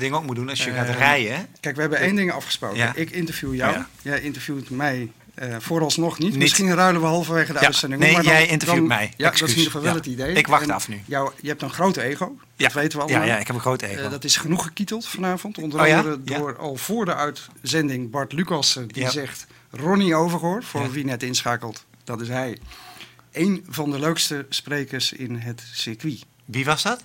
ding ook moet doen als je gaat rijden? Kijk, we hebben één ding afgesproken. Ja. Ik interview jou. Ja. Jij interviewt mij eh, vooralsnog niet. Niet. Misschien ruilen we halverwege de Ja. uitzending. Nee, maar dan- jij interviewt dan- mij. Ja, dat is in ieder geval wel Ja. het idee. Ik wacht En af nu. Jou, je hebt een grote ego. Ja. Dat weten we Ja, allemaal. ja, ik heb een grote ego. Eh, dat is genoeg gekieteld vanavond. Onder Oh ja? andere Ja. door al voor de uitzending Bart Lucas. Die Ja. zegt Ronnie Overgoor, voor Ja. wie net inschakelt. Dat is hij. Een van de leukste sprekers in het circuit. Wie was dat?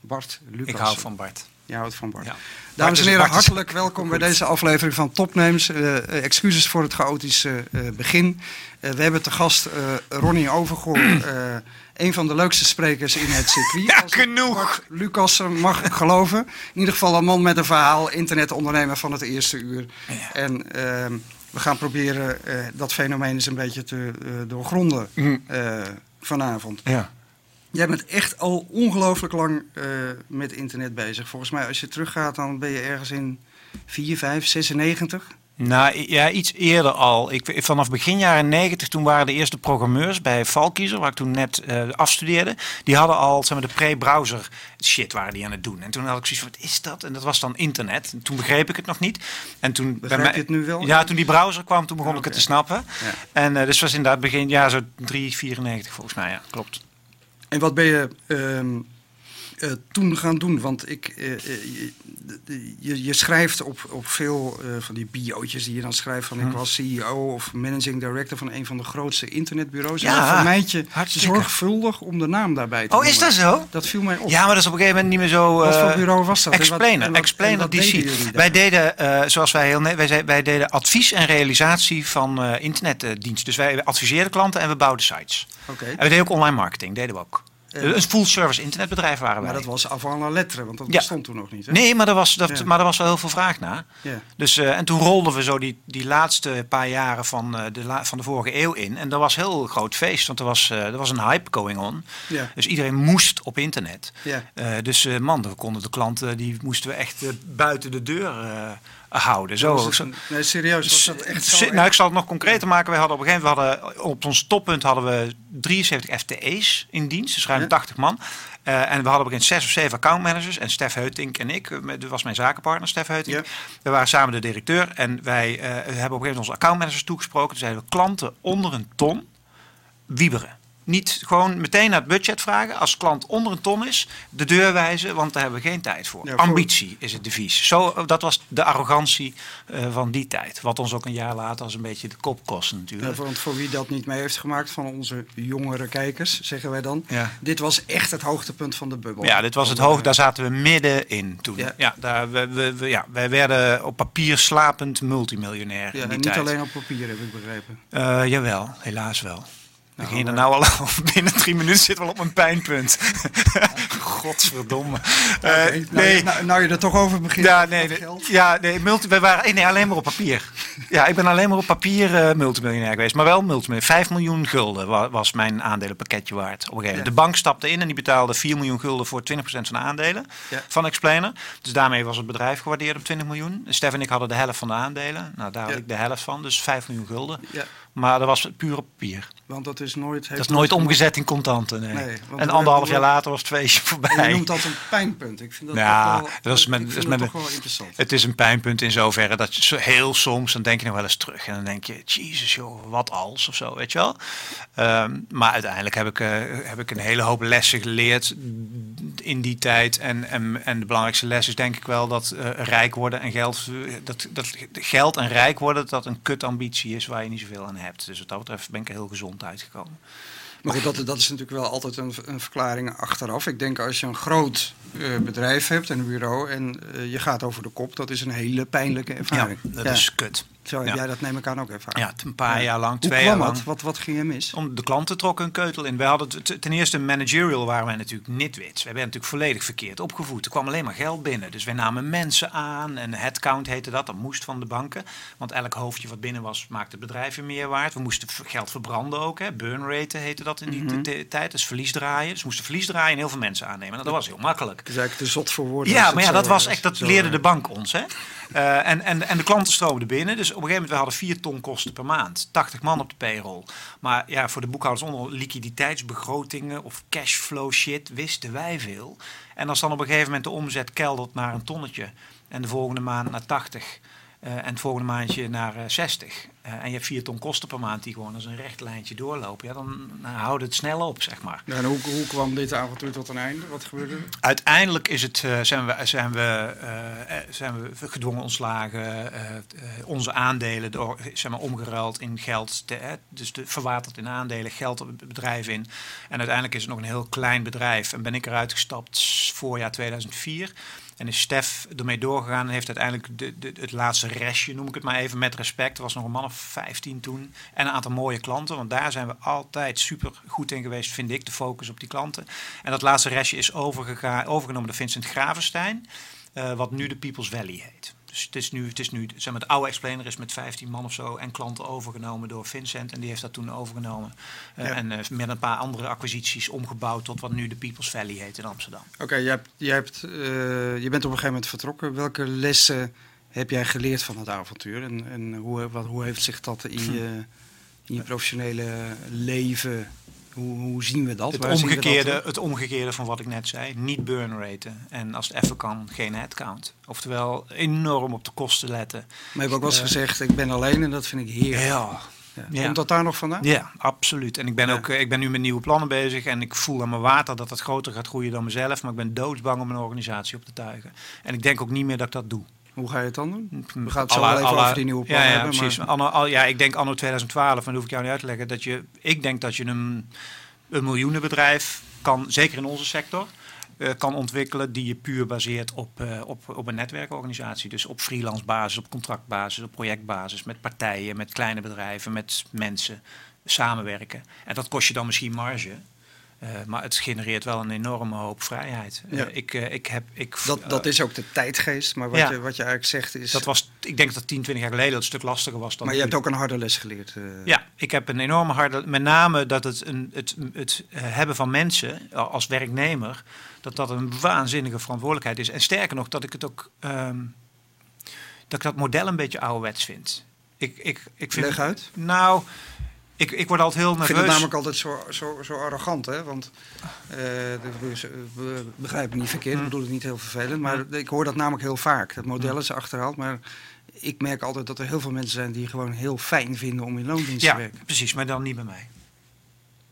Bart Lucas. Ik hou van Bart. Je houdt van Bart. Ja. Dames en heren, Bart is- hartelijk welkom bij deze aflevering van Topnames. Eh, eh, excuses voor het chaotische eh, begin. Eh, we hebben te gast eh, Ronnie Overgoor, eh, een van de leukste sprekers in het circuit. Ja, Als genoeg. Lucas mag geloven. In ieder geval een man met een verhaal, internetondernemer van het eerste uur. En ehm, we gaan proberen eh, dat fenomeen eens een beetje te eh, doorgronden Mm. eh, vanavond. Ja. Jij bent echt al ongelooflijk lang eh, met internet bezig. Volgens mij, als je teruggaat, dan ben je ergens in 4, 5, 96. Nou ja, iets eerder al. Ik, vanaf begin jaren 90, toen waren de eerste programmeurs bij Valkiezer, waar ik toen net eh, afstudeerde. Die hadden al zeg maar, de pre-browser shit waren die aan het doen. En toen had ik zoiets van, wat is dat? En dat was dan internet. En toen begreep ik het nog niet. En toen Begrijp je het nu wel? Ja, toen die browser kwam, toen begon ik het te snappen. Ja. En eh, dus was inderdaad begin, ja, zo 3, 94 volgens mij, ja, klopt. En wat ben je ehm, eh, toen gaan doen? Want ik, eh, eh, je, je, je schrijft op, op veel van die biootjes die je dan schrijft van Hm. ik was CEO of managing director van een van de grootste internetbureaus. Ja, en vermijd je hartstikke. zorgvuldig om de naam daarbij te Oh, is dat zo? Dat viel mij op. Ja, maar dat is op een gegeven moment niet meer zo... Wat voor bureau was dat? Explainer, Explainer DC. wij deden, zoals wij heel wij, zei- wij deden advies en realisatie van internetdiensten. Dus wij adviseerden klanten en we bouwden sites. Oké. En we deden ook online marketing, deden we ook. Eh, een full service internetbedrijf waren wij. Maar dat was avant la lettre, want dat Ja. bestond toen nog niet. Hè? Nee, maar er was, dat, Ja. maar er was wel heel veel vraag naar. Ja. Dus, eh, en toen rolden we zo die, die laatste paar jaren van, eh, de, la- van de vorige eeuw in. En dat was heel groot feest, want er was, er was een hype going on. Ja. Dus iedereen moest op internet. Ja. Dus man, we konden de klanten, die moesten we echt buiten de deur houden. Zo, het nee, serieus, was dat echt zo? Nou, ik zal het nog concreter maken. Wij hadden op een gegeven moment, we hadden, op ons toppunt hadden we 73 FTE's in dienst, dus ruim Ja. 80 man. Eh, en we hadden op een zes of zeven accountmanagers. En Stef Heutink en ik, eh, dat was mijn zakenpartner, Stef Heutink. Ja. We waren samen de directeur. En wij eh, hebben op een gegeven moment onze accountmanagers toegesproken. Toen zeiden we, klanten onder een ton, wieberen. Niet gewoon meteen naar het budget vragen. Als klant onder een ton is, de deur wijzen, want daar hebben we geen tijd voor. Ja, voor- Ambitie is het devies. Zo, dat was de arrogantie eh, van die tijd. Wat ons ook een jaar later als een beetje de kop kostte natuurlijk. Ja, want voor wie dat niet mee heeft gemaakt van onze jongere kijkers, zeggen wij dan. Ja. Dit was echt het hoogtepunt van de bubbel. Ja, dit was het hoog. Daar zaten we middenin toen. Ja. Daar, we, we, we- ja, wij werden op papier slapend multimiljonair Ja, in en niet tijd. alleen op papier, heb ik begrepen. Eh, jawel, helaas wel. We Nou, gingen er maar- nou al. Binnen drie minuten zit wel op mijn pijnpunt. Godverdomme. Eh, nou, nee. nou, nou je er toch over begint. Ja, nee, geld. ja, nee, multi, wij waren nee, alleen maar op papier. Ja, ik ben alleen maar op papier eh, multimiljonair geweest. Maar wel multimiljonair. 5 miljoen gulden wa- was mijn aandelenpakketje waard. Op een. Ja. De bank stapte in en die betaalde 4 miljoen gulden voor 20% van de aandelen Ja. van Explainer. Dus daarmee was het bedrijf gewaardeerd op 20 miljoen. Stef en ik hadden de helft van de aandelen. Nou, daar had Ja. ik de helft van. Dus 5 miljoen gulden. Ja, Maar dat was puur op papier. Want dat is nooit... Dat is nooit omgezet in contanten. Nee. En anderhalf we- jaar later was het feestje voorbij. En je noemt dat een pijnpunt. Ik vind dat Ja, toch wel, dat is ik dat is toch wel interessant. Het is een pijnpunt in zoverre dat je heel soms, dan denk je nog wel eens terug. En dan denk je, jezus joh, wat als of zo, weet je wel. Ehm, maar uiteindelijk heb ik, eh, heb ik een hele hoop lessen geleerd in die tijd. En, en, en de belangrijkste les is denk ik wel dat eh, rijk worden en geld, eh, dat, dat geld en rijk worden, dat een kutambitie is waar je niet zoveel aan hebt. Dus wat dat betreft ben ik heel gezond uitgekomen. Maar goed, dat, dat is natuurlijk wel altijd een, een verklaring achteraf. Ik denk als je een groot eh, bedrijf hebt, en een bureau, en eh, je gaat over de kop, dat is een hele pijnlijke Ja, ervaring. dat Ja. is kut. Zo heb ja. jij dat neem ik aan ook ervaren. Ja, een paar Ja. jaar lang, Hoe twee kwam jaar lang. het? Wat, wat ging er mis? Om de klanten trokken een keutel in. Wij hadden ten eerste managerial waren wij natuurlijk nitwits. Wij werden natuurlijk volledig verkeerd opgevoed. Er kwam alleen maar geld binnen. Dus wij namen mensen aan en headcount heette dat. Dat moest van de banken. Want elk hoofdje wat binnen was maakte het bedrijf meer waard. We moesten geld verbranden ook. Hè. Burn rate heette dat in die Mhm. tijd. Dus verlies draaien. Dus we moesten verlies draaien en heel veel mensen aannemen. Nou, dat was heel makkelijk. Het is eigenlijk te zot voor woorden. Ja, maar ja, dat was echt, dat leerde de bank ons. Hè? Eh, en, en, en de klanten stroomden binnen. Dus een gegeven moment, we hadden 4 ton kosten per maand. 80 man op de payroll. Maar ja, voor de boekhouders onder liquiditeitsbegrotingen of cashflow shit wisten wij veel. En als dan op een gegeven moment de omzet keldert naar een tonnetje. En de volgende maand naar 80. eh, en het volgende maandje naar eh, 60. Eh, en je hebt 4 ton kosten per maand die gewoon als een recht lijntje doorlopen. Ja, dan houdt het snel op, zeg maar. Ja, en hoe, hoe kwam dit avontuur tot een einde? Wat gebeurde er? Uiteindelijk is het, eh, zijn, we, zijn, we, eh, zijn we gedwongen ontslagen. onze aandelen door, zijn maar omgeruild in geld. dus de, verwaterd in aandelen, geld op het bedrijf in. En uiteindelijk is het nog een heel klein bedrijf. En ben ik eruit gestapt voorjaar 2004. En is Stef ermee doorgegaan en heeft uiteindelijk de, de, het laatste restje, noem ik het maar even, met respect. Er was nog een man of 15 toen. En een aantal mooie klanten, want daar zijn we altijd super goed in geweest, vind ik, de focus op die klanten. En dat laatste restje is overgega- overgenomen door Vincent Gravenstein, eh, wat nu de People's Valley heet. Dus het is nu, het is nu zeg maar, het oude Explainer is met 15 man of zo en klanten overgenomen door Vincent. En die heeft dat toen overgenomen. Eh. En eh, met een paar andere acquisities omgebouwd tot wat nu de People's Valley heet in Amsterdam. Oké, je, hebt, je, hebt, eh, je bent op een gegeven moment vertrokken. Welke lessen heb jij geleerd van het avontuur? En, en hoe, wat, hoe heeft zich dat in je, in je professionele leven... Hoe, hoe zien we dat? Het Waar dat omgekeerde, het omgekeerde van wat ik net zei. Niet burn raten. En als het even kan, geen headcount. Oftewel, enorm op de kosten letten. Maar je hebt ook wel eens eh, gezegd, ik ben alleen en dat vind ik heerlijk. Ja, Ja. Komt dat daar nog vandaan? ja absoluut. En ik ben, Ja. ook, eh, ik ben nu met nieuwe plannen bezig. En ik voel aan mijn water dat het groter gaat groeien dan mezelf. Maar ik ben doodsbang om een organisatie op te tuigen. En ik denk ook niet meer dat ik dat doe. Hoe ga je het dan doen? We gaan het zo wel even over die nieuwe plannen ja, ja, hebben. precies. Maar, Anno, al, ja, ik denk anno 2012, maar dat hoef ik jou niet uit te leggen. Dat je, ik denk dat je een, een miljoenenbedrijf kan, zeker in onze sector, eh, kan ontwikkelen die je puur baseert op, eh, op, op een netwerkorganisatie. Dus op freelance basis, op contractbasis, op projectbasis, met partijen, met kleine bedrijven, met mensen samenwerken. En dat kost je dan misschien marge. Eh, maar het genereert wel een enorme hoop vrijheid. Eh, ik, eh, ik heb, ik, dat, dat is ook de tijdgeest. Maar wat, Ja. je, wat je eigenlijk zegt is... dat was, ik denk dat 10, 20 jaar geleden dat een stuk lastiger was dan maar je hebt ook een harde les geleerd. Ja, ik heb een enorme harde. Met name dat het, een, het, het hebben van mensen als werknemer. dat dat een waanzinnige verantwoordelijkheid is. En sterker nog, dat ik het ook. ehm, dat ik dat model een beetje ouderwets vind. Ik, ik, ik vind Leg uit. Nou, ik, ik word altijd heel Ik nerveus. vind het namelijk altijd zo, zo, zo arrogant, hè? Want eh, dat is- eh, be- begrijp me niet verkeerd, ik Hm. bedoel het niet heel vervelend, maar ik hoor dat namelijk heel vaak. Dat model is achterhaald, maar ik merk altijd dat er heel veel mensen zijn die gewoon heel fijn vinden om in loondienst Ja, te werken. precies, maar dan niet bij mij.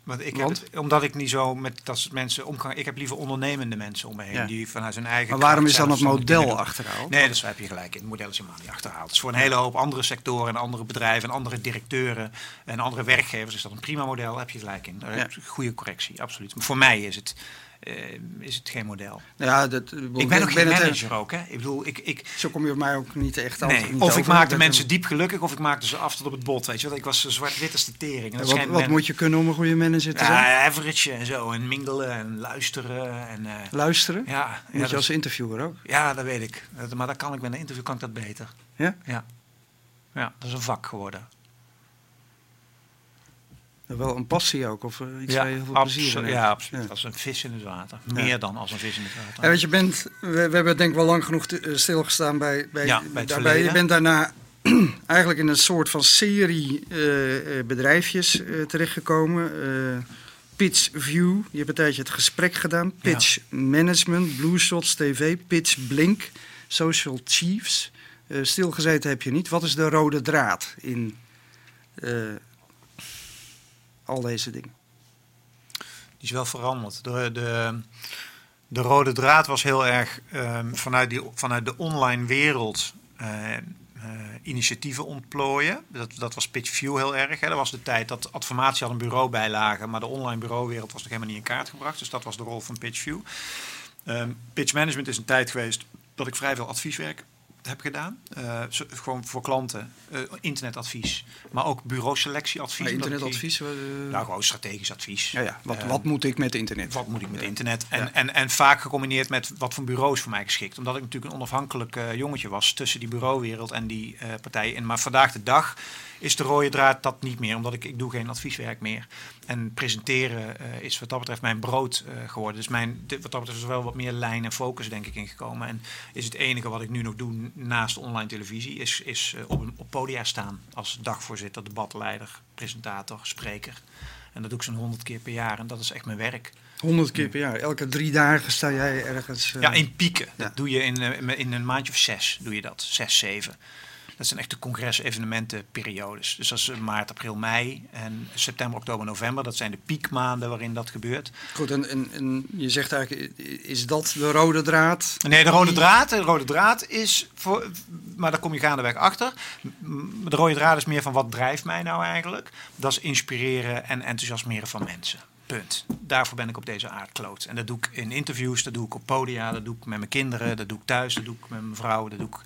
Want ik Want? Heb het, omdat ik niet zo met dat soort mensen omga. Ik heb liever ondernemende mensen om me heen. Ja. Die vanuit hun eigen. Maar waarom is dan het model achterhaald? Nee, dat heb je gelijk in. Het model is helemaal niet achterhaald. Het is voor een hele hoop andere sectoren en andere bedrijven en andere directeuren en andere werkgevers is dat een prima model. Daar heb je gelijk in. Ja. heb je Goede correctie, absoluut. Maar voor mij is het, is het geen model. Nou Ja, dat, Ik ben ook geen manager ook. Hè? Ik bedoel, ik, ik, Zo kom je op mij ook niet echt altijd nee. niet Of ik maakte mensen diep gelukkig of ik maakte ze af tot op het bot. Weet je wel? Ik was zwart-wit als de tering. En dat Wat, wat moet je kunnen om een goede manager te zijn? ja, average en zo. En mingelen en luisteren. En, eh, Luisteren? ja, ja, Moet je dat, als interviewer ook? ja, dat weet ik. Dat- maar dat kan ik met een interview kan ik dat beter. Ja? Ja. Ja, dat is een vak geworden. Wel een passie ook, of eh, iets waar je heel veel plezier in hebt? Ja, absoluut. Ja. Als een vis in het water. Ja. Meer dan als een vis in het water. Ja, weet je, bent, we, we hebben denk ik wel lang genoeg te- eh, stilgestaan bij, bij, Ja, bij het daarbij. Je bent daarna eigenlijk in een soort van serie eh, bedrijfjes terechtgekomen. Pitch View, je hebt een tijdje het gesprek gedaan. Pitch Management, Blue Shots TV, Pitch Blink, Social Chiefs. Stilgezeten heb je niet. Wat is de rode draad in al deze dingen? Die is wel veranderd. De, de, de rode draad was heel erg ehm, vanuit, die, vanuit de online wereld eh, eh, initiatieven ontplooien. Dat, dat was PitchView heel erg. Hè. Dat was de tijd dat adformatie had een bureau bijlagen, maar de online bureauwereld was nog helemaal niet in kaart gebracht. Dus dat was de rol van PitchView. Ehm pitch management is een tijd geweest dat ik vrij veel advieswerk heb gedaan. Eh, gewoon voor klanten. Eh, internetadvies. Maar ook bureauselectieadvies. Omdat ik die- internetadvies? eh, Nou, gewoon strategisch advies. ja, ja. Wat, wat moet ik met internet? wat moet ik met internet? En, en, en vaak gecombineerd met wat voor bureaus voor mij geschikt. Omdat ik natuurlijk een onafhankelijk jongetje was tussen die bureauwereld en die partijen. En, maar vandaag de dag is de rode draad dat niet meer. Omdat ik, ik doe geen advieswerk meer. En presenteren uh, is wat dat betreft mijn brood uh, geworden. Dus mijn, wat dat betreft is er wel wat meer lijn en focus denk ik ingekomen. En is het enige wat ik nu nog doe naast online televisie... is, is uh, op, een, op podia staan als dagvoorzitter, debatleider, presentator, spreker. En dat doe ik zo'n honderd keer per jaar en dat is echt mijn werk. 100 keer per jaar. Elke drie dagen sta jij ergens. Uh... Ja, in pieken. Ja. Dat doe je in, in een maandje of zes. Doe je dat. Zes, zeven. Dat zijn echt de congres-evenementenperiodes. Dus dat is maart, april, mei en september, oktober, november. Dat zijn de piekmaanden waarin dat gebeurt. Goed, en, en, en je zegt eigenlijk, is dat de rode draad? Nee, de rode draad, de rode draad is, voor, maar daar kom je gaandeweg achter. De rode draad is meer van wat drijft mij nou eigenlijk? Dat is inspireren en enthousiasmeren van mensen. Punt. Daarvoor ben ik op deze aardkloot. En dat doe ik in interviews, dat doe ik op podia, dat doe ik met mijn kinderen, dat doe ik thuis, dat doe ik met mijn vrouw, dat doe ik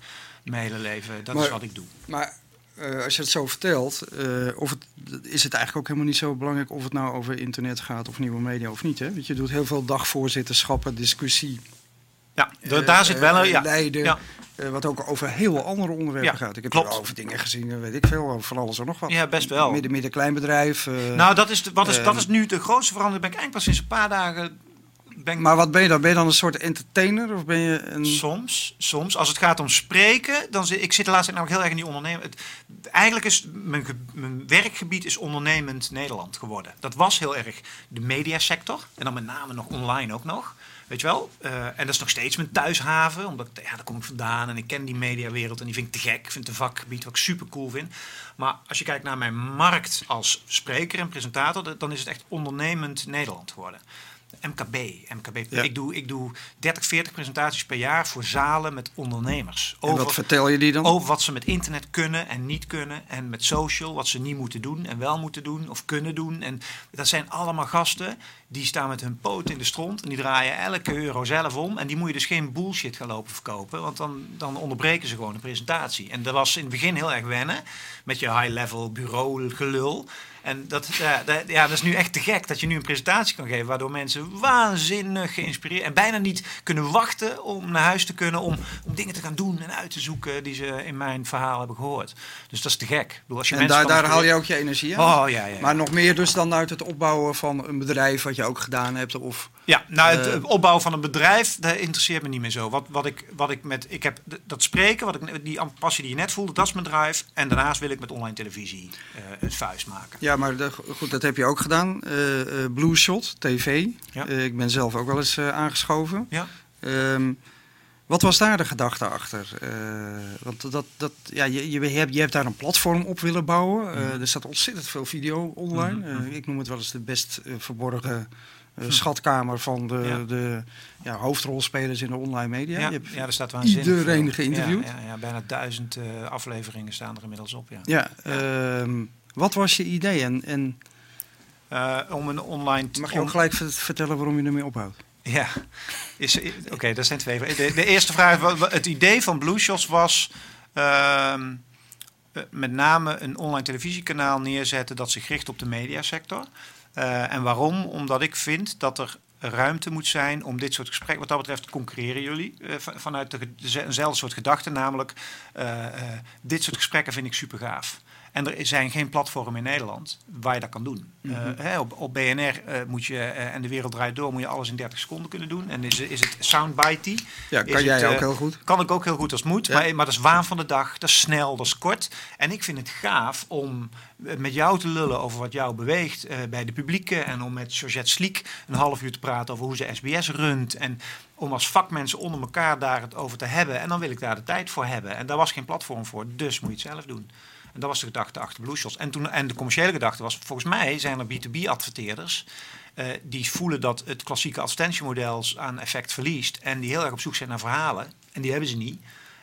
mijn hele leven. Dat maar, is wat ik doe. Maar uh, als je het zo vertelt, uh, of het, is het eigenlijk ook helemaal niet zo belangrijk of het nou over internet gaat of nieuwe media of niet. Hè? Want je doet heel veel dagvoorzitterschappen, discussie. Ja, uh, daar zit wel een ja. leiden. Ja. wat ook over heel andere onderwerpen Ja, gaat. Ik heb klopt. over dingen gezien, weet ik veel, over van alles en nog wat. Ja, best wel. Midden, midden kleinbedrijf. nou, dat is, de, wat is, dat is nu de grootste verandering. Ben ik eigenlijk pas sinds een paar dagen. Ben Maar wat ben je dan? Ben je dan een soort entertainer of ben je een... Soms, soms. Als het gaat om spreken, dan zit ik zit de laatste tijd namelijk heel erg in die ondernemen. Het, eigenlijk is mijn, mijn werkgebied is ondernemend Nederland geworden. Dat was heel erg de mediasector en dan met name nog online ook nog. Weet je wel? Eh, en dat is nog steeds mijn thuishaven, omdat ja, daar kom ik vandaan en ik ken die mediawereld en die vind ik te gek. Ik vind het een vakgebied wat ik super cool vind. Maar als je kijkt naar mijn markt als spreker en presentator, dan is het echt ondernemend Nederland geworden. MKB, MKB. Ja. Ik, doe, ik doe 30, 40 presentaties per jaar voor zalen met ondernemers. En wat vertel je die dan? over wat ze met internet kunnen en niet kunnen. En met social, wat ze niet moeten doen en wel moeten doen of kunnen doen. En dat zijn allemaal gasten die staan met hun poot in de stront. En die draaien elke euro zelf om. En die moet je dus geen bullshit gaan lopen verkopen. Want dan, dan onderbreken ze gewoon de presentatie. En dat was in het begin heel erg wennen. Met je high-level bureau gelul. En dat, ja, dat, ja, dat is nu echt te gek dat je nu een presentatie kan geven. Waardoor mensen waanzinnig geïnspireerd en bijna niet kunnen wachten om naar huis te kunnen. Om, om dingen te gaan doen en uit te zoeken die ze in mijn verhaal hebben gehoord. Dus dat is te gek. Ik bedoel, als je En daar, daar haal je ook je energie uit? Oh ja, ja. Maar nog meer dus dan uit het opbouwen van een bedrijf wat je ook gedaan hebt? Of... Ja, nou, het Eh, opbouwen van een bedrijf, dat interesseert me niet meer zo. Wat, wat, ik, wat ik met, ik heb dat spreken, wat ik, die passie die je net voelde, dat is mijn drive. En daarnaast wil ik met online televisie eh, een vuist maken. Ja, maar de- goed, dat heb je ook gedaan. Eh, Blue Shot, tv. Ja. Eh, ik ben zelf ook wel eens aangeschoven. Ja. Ehm, wat was daar de gedachte achter? Want dat, dat, ja, je, je, hebt, je hebt daar een platform op willen bouwen. Mhm. Er staat ontzettend veel video online. Mhm, mhm. Ik noem het wel eens de best verborgen eh, schatkamer van de, Ja. de ja, hoofdrolspelers in de online media. Ja, Je hebt ja, er staat waanzinnig iedereen geïnterviewd. Ja, ja, ja, bijna duizend afleveringen staan er inmiddels op. Ja. Ja, ehm, wat was je idee? En, en Eh, om een online... mag je ook gelijk ver- vertellen waarom je ermee ophoudt? Ja, is, oké, dat zijn twee. De, de eerste vraag, het idee van Blue Shots was ehm, eh, met name een online televisiekanaal neerzetten dat zich richt op de mediasector. Eh, en waarom? Omdat ik vind dat er ruimte moet zijn om dit soort gesprekken, wat dat betreft concurreren jullie van- vanuit de, ge- deze- eenzelfde soort gedachten, namelijk dit soort gesprekken vind ik super gaaf. En er zijn geen platformen in Nederland waar je dat kan doen. Mhm. Eh, hè, op, op BNR eh, moet je, eh, en de wereld draait door, moet je alles in 30 seconden kunnen doen. En is, is het soundbitey. Ja, Is kan jij het, ook heel goed. Kan ik ook heel goed als moet. Ja. Maar, maar dat is waan van de dag. Dat is snel, dat is kort. En ik vind het gaaf om met jou te lullen over wat jou beweegt bij de publieke. En om met Georgette Sliek een half uur te praten over hoe ze SBS runt. En om als vakmensen onder elkaar daar het over te hebben. En dan wil ik daar de tijd voor hebben. En daar was geen platform voor. Dus moet je het zelf doen. En dat was de gedachte achter Blue Shots. En, toen, en de commerciële gedachte was, volgens mij zijn er B2B-adverteerders... eh, die voelen dat het klassieke advertentiemodel aan effect verliest... en die heel erg op zoek zijn naar verhalen. En die hebben ze niet.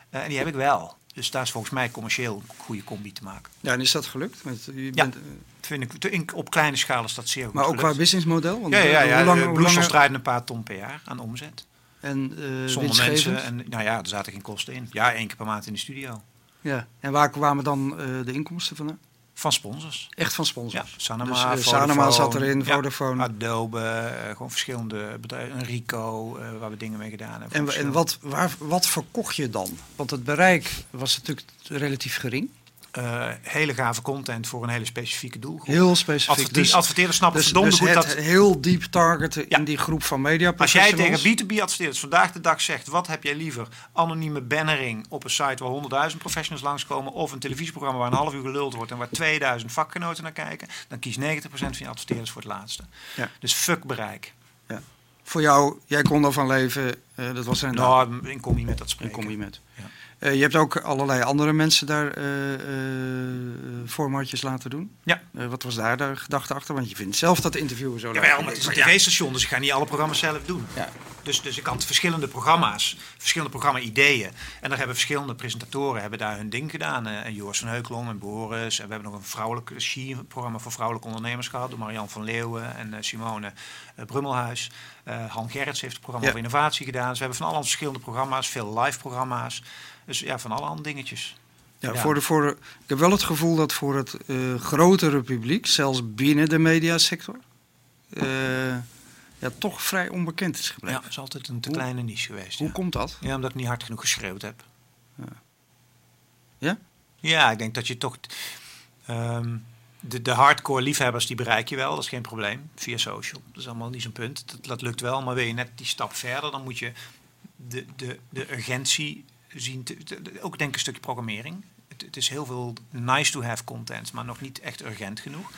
Eh, en die heb ik wel. Dus daar is volgens mij commercieel een goede combi te maken. Ja, en is dat gelukt? Je Ja. bent, eh, Vind ik, op kleine schaal is dat zeer goed maar ook qua businessmodel? Want, Ja, ja, ja. Hoe lang, hoe draaien een paar ton per jaar aan omzet. en Zonder mensen. En nou ja, er zaten geen kosten in. Ja, één keer per maand in de studio. Ja. En waar kwamen dan eh, de inkomsten vandaan? Van sponsors. Echt van Ja, sponsors? Sanoma, Dus, eh, Vodafone, Sanoma zat erin, ja, Vodafone. Adobe, eh, gewoon verschillende bedrijven. Rico, eh, waar we dingen mee gedaan hebben. En, en wat, waar, wat verkocht je dan? Want het bereik was natuurlijk relatief gering. Eh, hele gave content voor een hele specifieke doelgroep. Heel specifiek. Dus, adverteerders snappen dus, verdomde dus goed het dat... heel diep targeten Ja. in die groep van media Als jij tegen B2B adverteerders vandaag de dag zegt... wat heb jij liever? Anonieme bannering op een site waar 100.000 professionals langskomen... of een televisieprogramma waar een half uur geluld wordt... en waar 2000 vakgenoten naar kijken... dan kiest 90% van je adverteerders voor het laatste. Ja. Dus fuck bereik. Voor jou, jij kon daarvan leven. eh, dat was een Nou, ik kom niet met dat spreken. kom je met. Ja. Eh, je hebt ook allerlei andere mensen daar eh, formatjes laten doen. Ja. Wat was daar de gedachte achter? Want je vindt zelf dat interviewen zo. Jawel, maar het is een Ja. tv-station, dus ik ga niet alle programma's zelf doen. Ja. Dus, dus ik had verschillende programma's, verschillende programma-ideeën. En daar hebben verschillende presentatoren hebben daar hun ding gedaan. En Joris van Heukelom en Boris. En we hebben nog een vrouwelijk SHE-programma voor vrouwelijke ondernemers gehad. Door Marian van Leeuwen en Simone Brummelhuis. Han Gerrits heeft het programma Ja. over innovatie gedaan. Dus we hebben van alle verschillende programma's, veel live-programma's. Dus ja, van alle dingetjes. Ja, Ja. Voor de, voor de- ik heb wel het gevoel dat voor het eh, grotere publiek, zelfs binnen de mediasector, eh, ja, toch vrij onbekend is Ja, gebleven. het is altijd een te Hoe- kleine niche geweest. Hoe ja. komt dat? Ja, omdat ik niet hard genoeg geschreeuwd heb. Ja? Ja, ik denk dat je toch... ehm, de, de hardcore liefhebbers die bereik je wel, dat is geen probleem. Via social. Dat is allemaal niet zo'n punt. Dat, dat lukt wel, maar wil je net die stap verder, dan moet je de, de, de urgentie zien. Te, te- ook denk een stukje programmering. Het, het is heel veel nice to have content, maar nog niet echt urgent genoeg.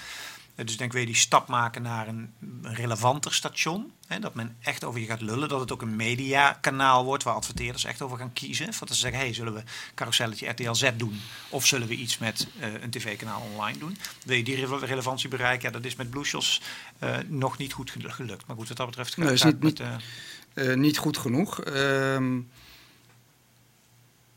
Eh, Dus denk, je die stap maken naar een, een relevanter station? Hè, dat men echt over je gaat lullen. Dat het ook een mediakanaal wordt waar adverteerders echt over gaan kiezen. Of dat ze zeggen, hey, zullen we carouselletje RTL Z doen? Of zullen we iets met eh, een tv-kanaal online doen? Wil je die rele- relevantie bereiken? Ja, dat is met Blue Shots eh, nog niet goed gelu- gelukt. Maar goed, wat dat betreft Nee, is niet- met, niet- niet goed genoeg. Ehm,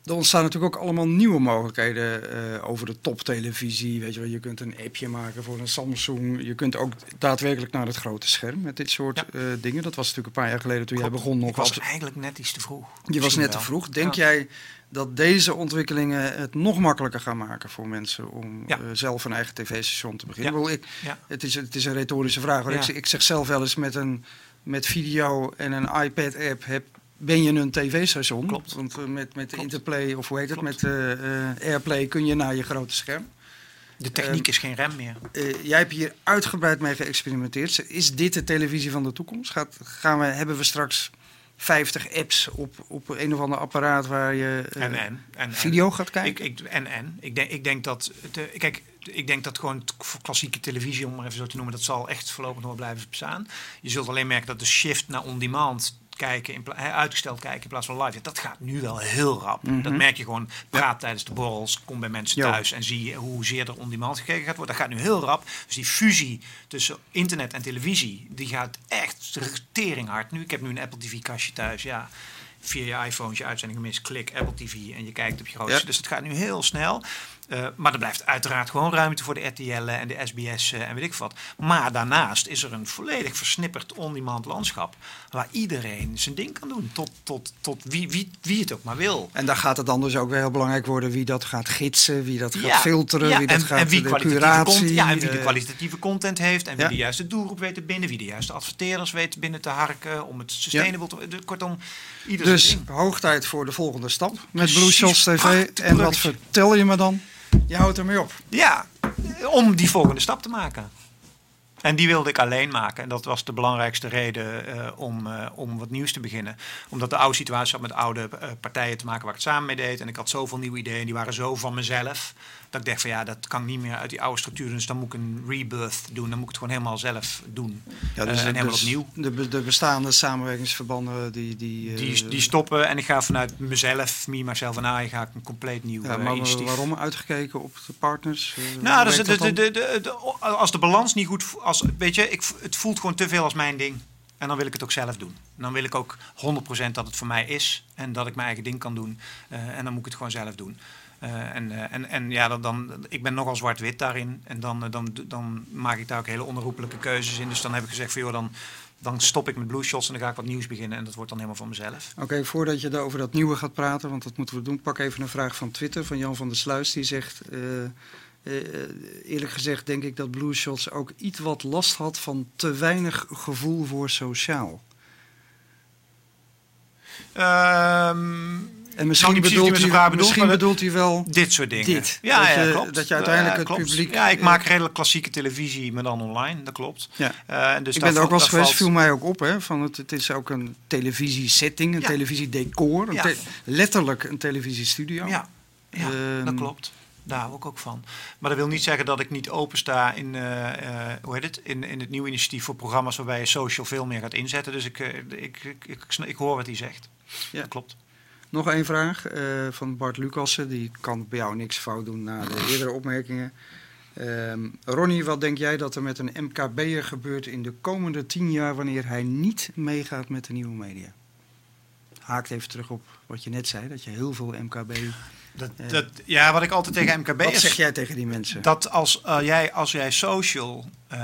er ontstaan natuurlijk ook allemaal nieuwe mogelijkheden eh, over de toptelevisie. Weet je, wel. je kunt een appje maken voor een Samsung. Je kunt ook daadwerkelijk naar het grote scherm met dit soort Ja. eh, dingen. Dat was natuurlijk een paar jaar geleden toen jij begon nog. Ik was eigenlijk net iets te vroeg. je was net te vroeg. Denk Ja. jij dat deze ontwikkelingen het nog makkelijker gaan maken voor mensen om Ja. eh, zelf een eigen tv-station te beginnen? Ja. Ik Ja. het, is, het is een retorische vraag. hoor. Ik, zeg- ik zeg zelf wel eens met, een, met video en een iPad-app heb, ben je een tv-station. Klopt. Want eh, met, met Klopt. Interplay of hoe heet het, Klopt. met eh, eh, Airplay kun je naar je grote scherm. De techniek is geen rem meer. Jij hebt hier uitgebreid mee geëxperimenteerd. Is dit de televisie van de toekomst? Gaat, gaan we, hebben we straks 50 apps op, op een of ander apparaat waar je En, en, video gaat Ik, kijken? ik, en en. Ik denk, ik denk dat. De, kijk, ik denk dat gewoon klassieke televisie, om maar even zo te noemen, dat zal echt voorlopig nog wel blijven bestaan. Je zult alleen merken dat de shift naar on-demand kijken, in uitgesteld kijken in plaats van live, ja, dat gaat nu wel heel rap. Mhm. Dat merk je gewoon. Praat tijdens de borrels, kom bij mensen thuis en zie je hoezeer er on-demand gekeken gaat worden. Dat gaat nu heel rap. Dus die fusie tussen internet en televisie, die gaat echt teringhard nu. Ik heb nu een Apple TV kastje thuis, ja. Via je iPhone, je uitzending gemist, klik Apple TV en je kijkt op je grootste. Ja. Dus het gaat nu heel snel. Eh, maar er blijft uiteraard gewoon ruimte voor de RTL en de SBS eh, en weet ik wat. Maar daarnaast is er een volledig versnipperd on-demand landschap. Waar iedereen zijn ding kan doen. Tot, tot, tot wie, wie, wie het ook maar wil. En daar gaat het dan dus ook weer heel belangrijk worden wie dat gaat gidsen, wie dat gaat Ja, filteren, ja, wie dat en, gaat en wie de kwalitatieve curatie. content, ja, en wie de eh, kwalitatieve content heeft. En wie ja. de juiste doelgroep weet te binnen. Wie de juiste adverteerders weet binnen te harken. Om het sustainable te... de- Kortom, ieder dus hoog tijd voor de volgende stap met Precies. Blue Shots TV. En wat vertel je me dan? Je houdt ermee op. Ja, om die volgende stap te maken. En die wilde ik alleen maken. En dat was de belangrijkste reden eh, om, eh, om wat nieuws te beginnen. Omdat de oude situatie had met oude eh, partijen te maken waar ik het samen mee deed. En ik had zoveel nieuwe ideeën. Die waren zo van mezelf. Dat ik dacht van ja, dat kan ik niet meer uit die oude structuur. Dus dan moet ik een rebirth doen. Dan moet ik het gewoon helemaal zelf doen. Ja, Eh, en helemaal dus opnieuw. De, de bestaande samenwerkingsverbanden die... die, eh, Die, die stoppen en ik ga vanuit mezelf, me, myself en I, ga ik een compleet nieuw ja, eh, maar waarom uitgekeken op de partners? Nou, dus de, de, als de balans niet goed, als, weet je, ik, het voelt gewoon te veel als mijn ding. En dan wil ik het ook zelf doen. Dan wil ik ook 100% dat het voor mij is en dat ik mijn eigen ding kan doen. En dan moet ik het gewoon zelf doen. Eh, en, eh, en, en ja, dan, dan, ik ben nogal zwart-wit daarin. En dan, eh, dan, dan maak ik daar ook hele onherroepelijke keuzes in. Dus dan heb ik gezegd van joh, dan, dan stop ik met Blue Shots en dan ga ik wat nieuws beginnen. En dat wordt dan helemaal van mezelf. Oké, voordat je over dat nieuwe gaat praten, want dat moeten we doen, pak even een vraag van Twitter van Jan van der Sluis. Die zegt, eerlijk gezegd denk ik dat Blue Shots ook iets wat last had van te weinig gevoel voor sociaal. Ehm, En misschien, bedoelt, vraag bedoelt, misschien wel Dit soort dingen. dit. Ja, dat, ja, je, klopt. dat je uiteindelijk het publiek... Ja, ik eh, maak redelijk klassieke televisie, maar dan online. Dat klopt. Ja. Eh, dus ik ben er ook wel eens valt- geweest, viel mij ook op. Hè, van het, het is ook een televisiesetting, een Ja. televisiedecor. Een Ja. te- letterlijk een televisiestudio. Ja, ja dat Ehm, klopt. Daar hou ik ook van. Maar dat wil niet zeggen dat ik niet opensta in, eh, hoe heet het? In, in het nieuwe initiatief voor programma's waarbij je social veel meer gaat inzetten. Dus ik, ik, ik, ik, ik hoor wat hij zegt. Ja. Dat klopt. Nog één vraag eh, van Bart Lucassen. Die kan bij jou niks fout doen na de eerdere opmerkingen. Ehm, Ronnie, wat denk jij dat er met een MKB'er gebeurt in de komende tien jaar wanneer hij niet meegaat met de nieuwe media? Haakt even terug op wat je net zei, dat je heel veel MKB... Dat, Ja. dat, ja, wat ik altijd tegen MKB Wat is... zeg jij tegen die mensen? Dat als, eh, jij, als jij social, eh,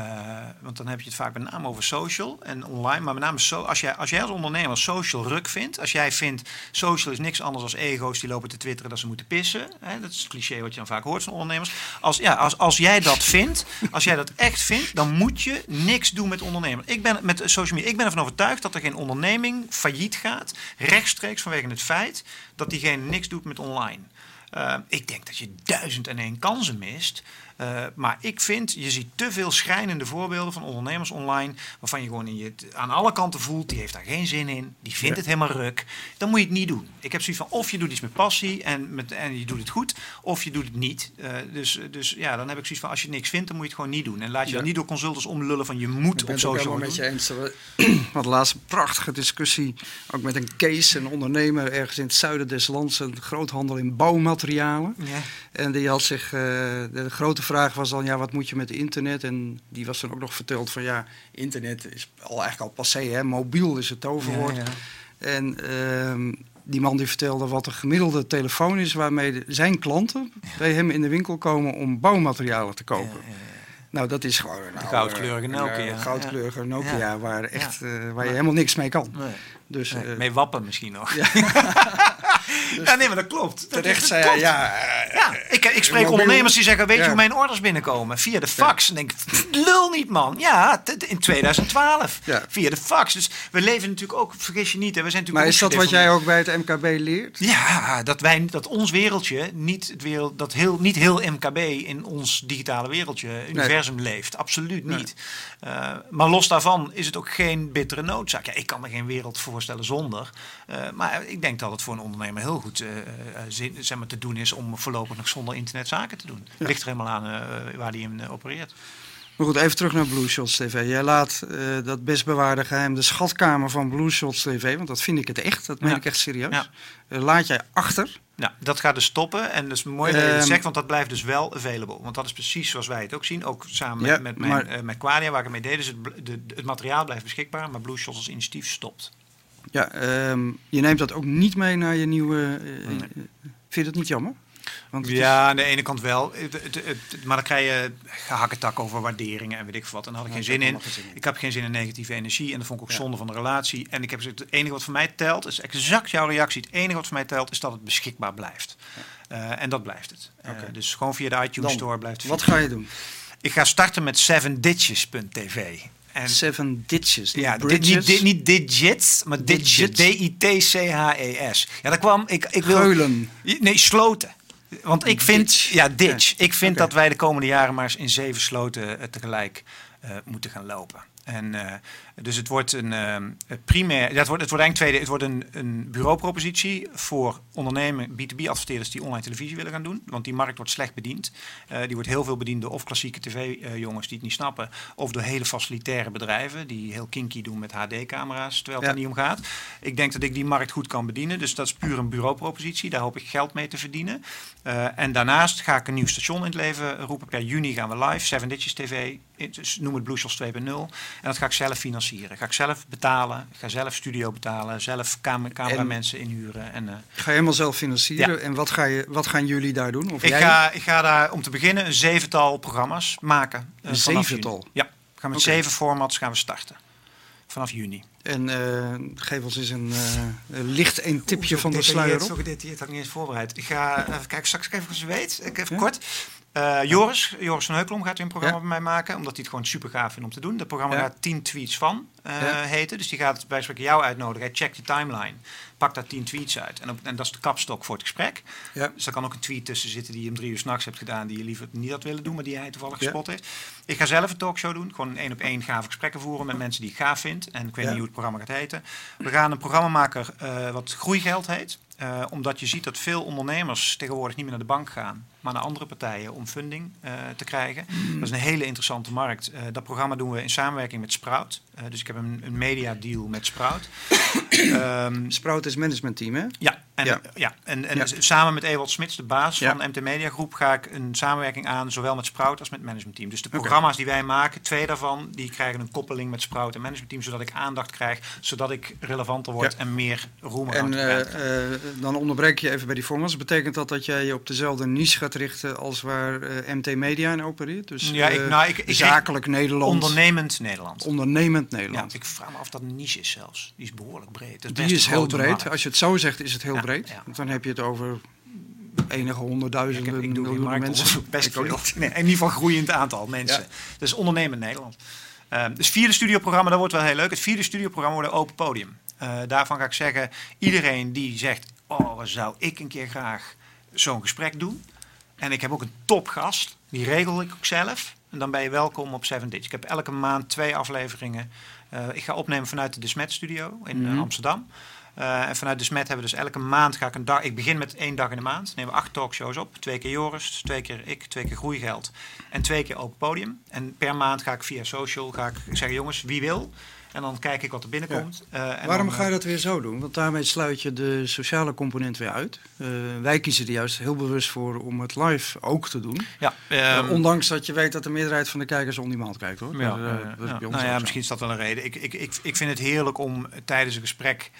want dan heb je het vaak met name over social en online, maar met name so, als, jij, als jij als ondernemer social ruk vindt, als jij vindt social is niks anders dan ego's die lopen te twitteren dat ze moeten pissen, hè, dat is het cliché wat je dan vaak hoort van ondernemers. Als, ja, als, als jij dat vindt, als jij dat echt vindt, dan moet je niks doen met ondernemers. Ik ben met social media, ik ben ervan overtuigd dat er geen onderneming failliet gaat, rechtstreeks vanwege het feit dat diegene niks doet met online. Uh, ik denk dat je duizend en één kansen mist. Uh, maar ik vind, je ziet te veel schrijnende voorbeelden van ondernemers online. waarvan je gewoon in je, aan alle kanten voelt. die heeft daar geen zin in. die vindt ja. het helemaal ruk. Dan moet je het niet doen. Ik heb zoiets van: of je doet iets met passie en, met, en je doet het goed. of je doet het niet. Uh, dus, dus ja, dan heb ik zoiets van: als je niks vindt, dan moet je het gewoon niet doen. En laat je ja. dan niet door consultants omlullen van je moet ik op social doen. met je eens. Wat laatst een prachtige discussie. ook met een case, een ondernemer ergens in het zuiden des lands. een groothandel in bouwmaterialen. Ja. En die had zich. Uh, de grote vraag was dan: ja, wat moet je met internet? En die was dan ook nog verteld van: ja, internet is al eigenlijk al passé, hè? mobiel is het toverwoord. Ja, ja. En uh, die man die vertelde wat de gemiddelde telefoon is waarmee de, zijn klanten bij hem in de winkel komen om bouwmaterialen te kopen. Ja, nou, dat is gewoon een de goudkleurige Nokia. Een, goudkleurige Nokia waar, echt, uh, waar je helemaal niks mee kan. Nee. Dus, nee, mee wappen misschien nog. Ja. dus ja, nee, maar dat klopt. Terecht dat, zei hij, ja. ja ik, ik spreek mobiel, ondernemers die zeggen, weet je hoe mijn orders binnenkomen? Via de fax. En denk lul niet man. Ja, in 2012. Via de fax. Dus we leven natuurlijk ook, vergis je niet. Hè, we zijn maar is dat wat jij ook bij het MKB leert? Ja, dat, wij, dat ons wereldje, niet, het wereld, dat heel, niet heel MKB in ons digitale wereldje, universum nee. leeft. Absoluut niet. Nee. Uh, maar los daarvan is het ook geen bittere noodzaak. Ja, ik kan me geen wereld voorstellen zonder. Uh, maar ik denk dat het voor een ondernemer heel goed uh, zin, zeg maar, te doen is om voorlopig nog zonder internet zaken te doen. Ja. Ligt er helemaal aan waar die in opereert. Maar goed, even terug naar Blue Shots TV. Jij laat dat best bewaarde geheim, de schatkamer van Blue Shots TV, want dat vind ik het echt, dat meen ja. ik echt serieus. Ja. laat jij achter. Nou, dat gaat dus stoppen. En dat is mooi dat je het zegt, want dat blijft dus wel available. Want dat is precies zoals wij het ook zien. Ook samen ja, met, met, mijn, maar, uh, met Quadia, waar ik mee deed. Dus het, de, het materiaal blijft beschikbaar, maar Blue Shots als initiatief stopt. Ja, um, je neemt dat ook niet mee naar je nieuwe... Uh, nee. Vind je dat niet jammer? Want ja, is... aan de ene kant wel. Het, het, het, maar dan krijg je gehakketak over waarderingen en weet ik wat. En daar had ik geen zin in. Zin in. Ik heb geen zin in negatieve energie. En dat vond ik ook ja. zonde van de relatie. En ik heb gezegd, het enige wat voor mij telt, is exact jouw reactie. Het enige wat voor mij telt, is dat het beschikbaar blijft. Ja. Uh, en dat blijft het. Okay. Uh, dus gewoon via de iTunes dan, Store blijft het. Wat ga je doen? Ik ga starten met 7ditches.tv. En Seven Ditches. Ja, dit, niet, dit, niet digits, maar digits. D-I-T-C-H-E-S. Ja, daar kwam ik. ik wil, Geulen. Nee, sloten. Want ik vind, ditch. ja, ditch. Ik vind okay. dat wij de komende jaren maar eens in zeven sloten uh, tegelijk uh, moeten gaan lopen. En uh, dus het wordt een uh, primair, het wordt, het wordt eigenlijk tweede, het wordt een, een bureaupropositie voor ondernemen, B2B adverteerders die online televisie willen gaan doen. Want die markt wordt slecht bediend. Uh, die wordt heel veel bediend door of klassieke tv-jongens die het niet snappen, of door hele facilitaire bedrijven die heel kinky doen met HD-camera's, terwijl het ja. er niet om gaat. Ik denk dat ik die markt goed kan bedienen, dus dat is puur een bureaupropositie. Daar hoop ik geld mee te verdienen. Uh, en daarnaast ga ik een nieuw station in het leven roepen. Per juni gaan we live, Seven Ditches TV, dus noem het Blue Shots 2.0. En dat ga ik zelf financieren. Ga ik zelf betalen. Ga zelf studio betalen. Zelf cam cameramensen inhuren. En, uh, ga je helemaal zelf financieren. Ja. En wat, ga je, wat gaan jullie daar doen? Of ik, jij? Ga, ik ga daar om te beginnen een zevental programma's maken. Uh, een zevental? Ja, we gaan met okay. zeven formats gaan we starten. Vanaf juni. En uh, geef ons eens een uh, licht een tipje van de sluier op. Zo gedetailleerd had ik niet eens voorbereid. Ik ga even kijken, straks even als je weet. Ik even kort. Uh, Joris, Joris van Heukelom gaat een programma ja. bij mij maken, omdat hij het gewoon super gaaf vindt om te doen. Dat programma gaat 10 tweets van heten. Dus die gaat bij spreken jou uitnodigen. Hij checkt je timeline, pakt daar 10 tweets uit. En, op, en dat is de kapstok voor het gesprek. Ja. Dus er kan ook een tweet tussen zitten die je om drie uur s'nachts hebt gedaan, die je liever niet had willen doen, maar die hij toevallig gespot heeft. Ik ga zelf een talkshow doen, gewoon één op één gave gesprekken voeren met mensen die ik gaaf vind. En ik weet niet hoe programma gaat heten. We gaan een programmamaker uh, wat groeigeld heet. Uh, omdat je ziet dat veel ondernemers tegenwoordig niet meer naar de bank gaan, maar naar andere partijen om funding uh, te krijgen. Mm. Dat is een hele interessante markt. Uh, dat programma doen we in samenwerking met Sprout. dus ik heb een, een media deal met Sprout. um, Sprout is managementteam, hè? Ja, en, ja. ja. en, en ja. samen met Ewald Smits, de baas ja. van MT Media Groep, ga ik een samenwerking aan, zowel met Sprout als met managementteam. Dus de programma's okay. die wij maken, twee daarvan, die krijgen een koppeling met Sprout en managementteam, zodat ik aandacht krijg, zodat ik relevanter word en meer roem En dan onderbreek je even bij die formats. Betekent dat dat jij je op dezelfde niche gaat richten als waar uh, MT Media in opereert? Dus ja, ik, nou, ik, ik, zakelijk Nederland. Ondernemend Nederland. Ondernemend Nederland. Ja, ik vraag me af of dat een niche is zelfs. Die is behoorlijk breed. Dat is die is heel breed. Markt. Als je het zo zegt, is het heel ja, breed. Want dan heb je het over enige honderdduizenden ik heb, miljoenen mensen. Best veel. Nee, in ieder geval groeiend aantal mensen. Dus ondernemend Nederland. Uh, dus vierde studioprogramma, dat wordt wel heel leuk. Het vierde studioprogramma wordt een open podium. Uh, daarvan ga ik zeggen, iedereen die zegt, oh, zou ik een keer graag zo'n gesprek doen. En ik heb ook een topgast, die regel ik ook zelf. En dan ben je welkom op Seven Ditch. Ik heb elke maand twee afleveringen. Uh, ik ga opnemen vanuit de De Smet Studio in mm -hmm. Amsterdam. Uh, en vanuit De Smet hebben we dus elke maand ga ik een dag. Ik begin met één dag in de maand. Nemen we acht talkshows op. Twee keer Joris, twee keer ik, twee keer groeigeld en twee keer open podium. En per maand ga ik via social ga ik zeggen: jongens, wie wil. En dan kijk ik wat er binnenkomt. Ja. Uh, en Waarom dan, ga je dat weer zo doen? Want daarmee sluit je de sociale component weer uit. Uh, wij kiezen er juist heel bewust voor om het live ook te doen. Ja, uh, ondanks dat je weet dat de meerderheid van de kijkers on demand kijkt hoor. Ja, dat, ja. nou ja, misschien is dat wel een reden. Ik, ik, ik, ik vind het heerlijk om tijdens een gesprek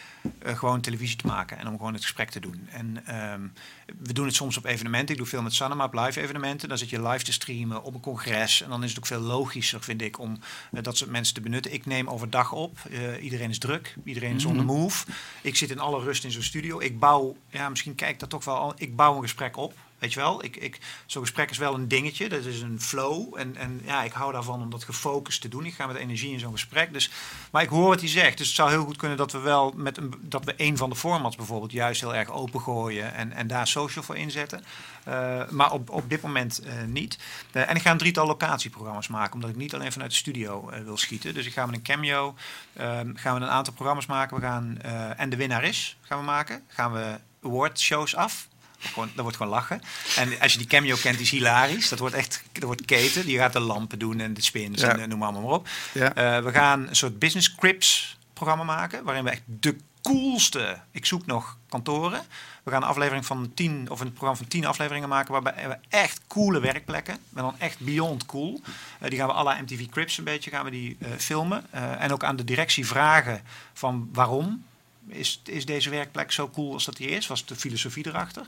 gewoon televisie te maken en om gewoon het gesprek te doen. En um, we doen het soms op evenementen. Ik doe veel met Sanema op live evenementen. Dan zit je live te streamen op een congres. En dan is het ook veel logischer, vind ik, om dat soort mensen te benutten. Ik neem overdag op. Uh, iedereen is druk. Iedereen is on the move. Ik zit in alle rust in zo'n studio. Ik bouw, ja, misschien kijk dat toch wel al. Ik bouw een gesprek op. Weet je wel, ik, ik, zo'n gesprek is wel een dingetje. Dat is een flow. En, en ja, ik hou daarvan om dat gefocust te doen. Ik ga met energie in zo'n gesprek. Dus, maar ik hoor wat hij zegt. Dus het zou heel goed kunnen dat we wel met een, dat we een van de formats bijvoorbeeld juist heel erg opengooien. En, en daar social voor inzetten. Uh, maar op, op dit moment uh, niet. Uh, en ik ga een drietal locatieprogramma's maken. Omdat ik niet alleen vanuit de studio wil schieten. Dus ik ga met een cameo. Ehm, gaan we een aantal programma's maken. We gaan En de winnaar is gaan we maken. Gaan we awardshows af. Gewoon, dat wordt gewoon lachen. En als je die cameo kent, die is hilarisch. Dat wordt echt, dat wordt keten. Die gaat de lampen doen en de spins ja. en noem maar, maar op. Ja. Uh, we gaan een soort business crips programma maken, waarin we echt de coolste, ik zoek nog kantoren. We gaan een aflevering van tien, of een programma van tien afleveringen maken, waarbij we echt coole werkplekken, maar dan echt beyond cool. Uh, die gaan we alle MTV Crips een beetje gaan we die uh, filmen. en ook aan de directie vragen van waarom is, is deze werkplek zo cool als dat die is? Was de filosofie erachter?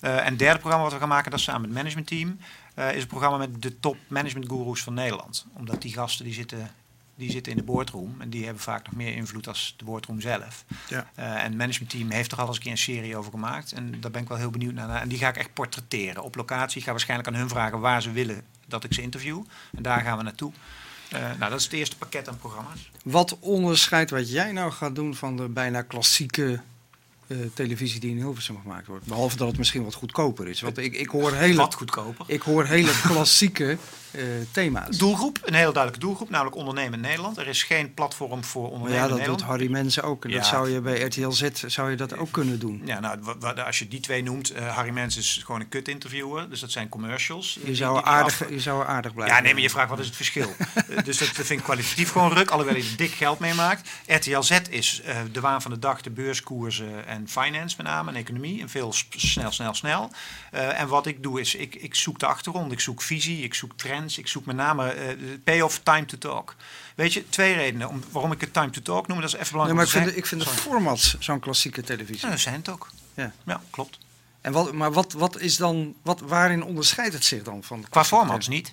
Uh, en het derde programma wat we gaan maken, dat is samen met het managementteam, uh, is een programma met de top management gurus van Nederland. Omdat die gasten die zitten, die zitten in de boardroom en die hebben vaak nog meer invloed als de boardroom zelf. Ja. Uh, en het managementteam heeft er al eens een keer een serie over gemaakt. En daar ben ik wel heel benieuwd naar. En die ga ik echt portretteren op locatie. Ik ga waarschijnlijk aan hun vragen waar ze willen dat ik ze interview. En daar gaan we naartoe. Uh, nou, dat is het eerste pakket aan programma's. Wat onderscheidt wat jij nou gaat doen van de bijna klassieke uh, televisie die in Hilversum gemaakt wordt? Behalve dat het misschien wat goedkoper is. Want ik, ik hoor hele... Wat goedkoper? Ik hoor hele klassieke thema's. Doelgroep, een heel duidelijke doelgroep, namelijk ondernemen Nederland. Er is geen platform voor ondernemen Ja, dat doet Harry Mensen ook. En ja. dat zou je bij RTL Z zou je dat ook kunnen doen. Ja, nou, als je die twee noemt, uh, Harry Mensen is gewoon een kut interviewer. Dus dat zijn commercials. Je zou, die, aardig, af... je zou aardig blijven. Ja, nee, maar je vraagt wat is het verschil? dus dat, dat vind ik kwalitatief gewoon ruk, alhoewel je er dik geld mee maakt. RTL Z is uh, de waan van de dag, de beurskoersen en finance met name, en economie. En veel snel, snel, snel. Uh, en wat ik doe is, ik, ik zoek de achtergrond, ik zoek visie, ik zoek trends, ik zoek met name uh, payoff time to talk. Weet je, twee redenen om, waarom ik het time to talk noem. Dat is even belangrijk. Maar ik vind, ik vind de formats zo'n klassieke televisie. Ja, dat zijn het ook. Ja, ja klopt. En wat, maar wat, wat is dan, wat, waarin onderscheidt het zich dan van? Qua formats niet.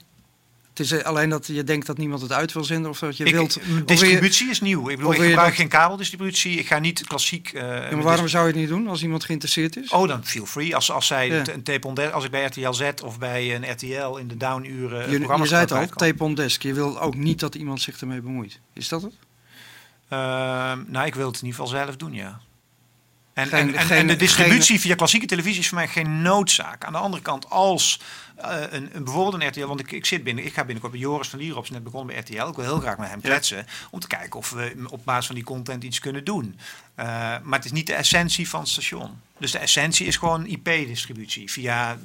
Het is eh, alleen dat je denkt dat niemand het uit wil zenden of dat je Ik- wilt. je- distributie is nieuw. Ik bedoel, ik gebruik dat- geen kabeldistributie. Ik ga niet klassiek. Ja, maar waarom zou je het niet doen als iemand geïnteresseerd is? Oh, dan feel free. Als, als zij Ja. een tape on desk- als ik bij RTL Z of bij een RTL in de downuren je, je zei het al, tape on desk. Je wil ook niet dat iemand zich ermee bemoeit. Is dat het? Ehm, nou, ik wil het in ieder geval zelf doen, ja. En, Geen- en, en, geen- en de distributie via klassieke televisie is voor mij geen noodzaak. Aan de andere kant, als een, een, bijvoorbeeld een RTL, want ik, ik zit binnen, ik ga binnenkort bij Joris van Lierops, net begonnen bij RTL. Ik wil heel graag met hem Ja. kletsen, om te kijken of we op basis van die content iets kunnen doen. Eh, maar het is niet de essentie van het station. Dus de essentie is gewoon IP-distributie via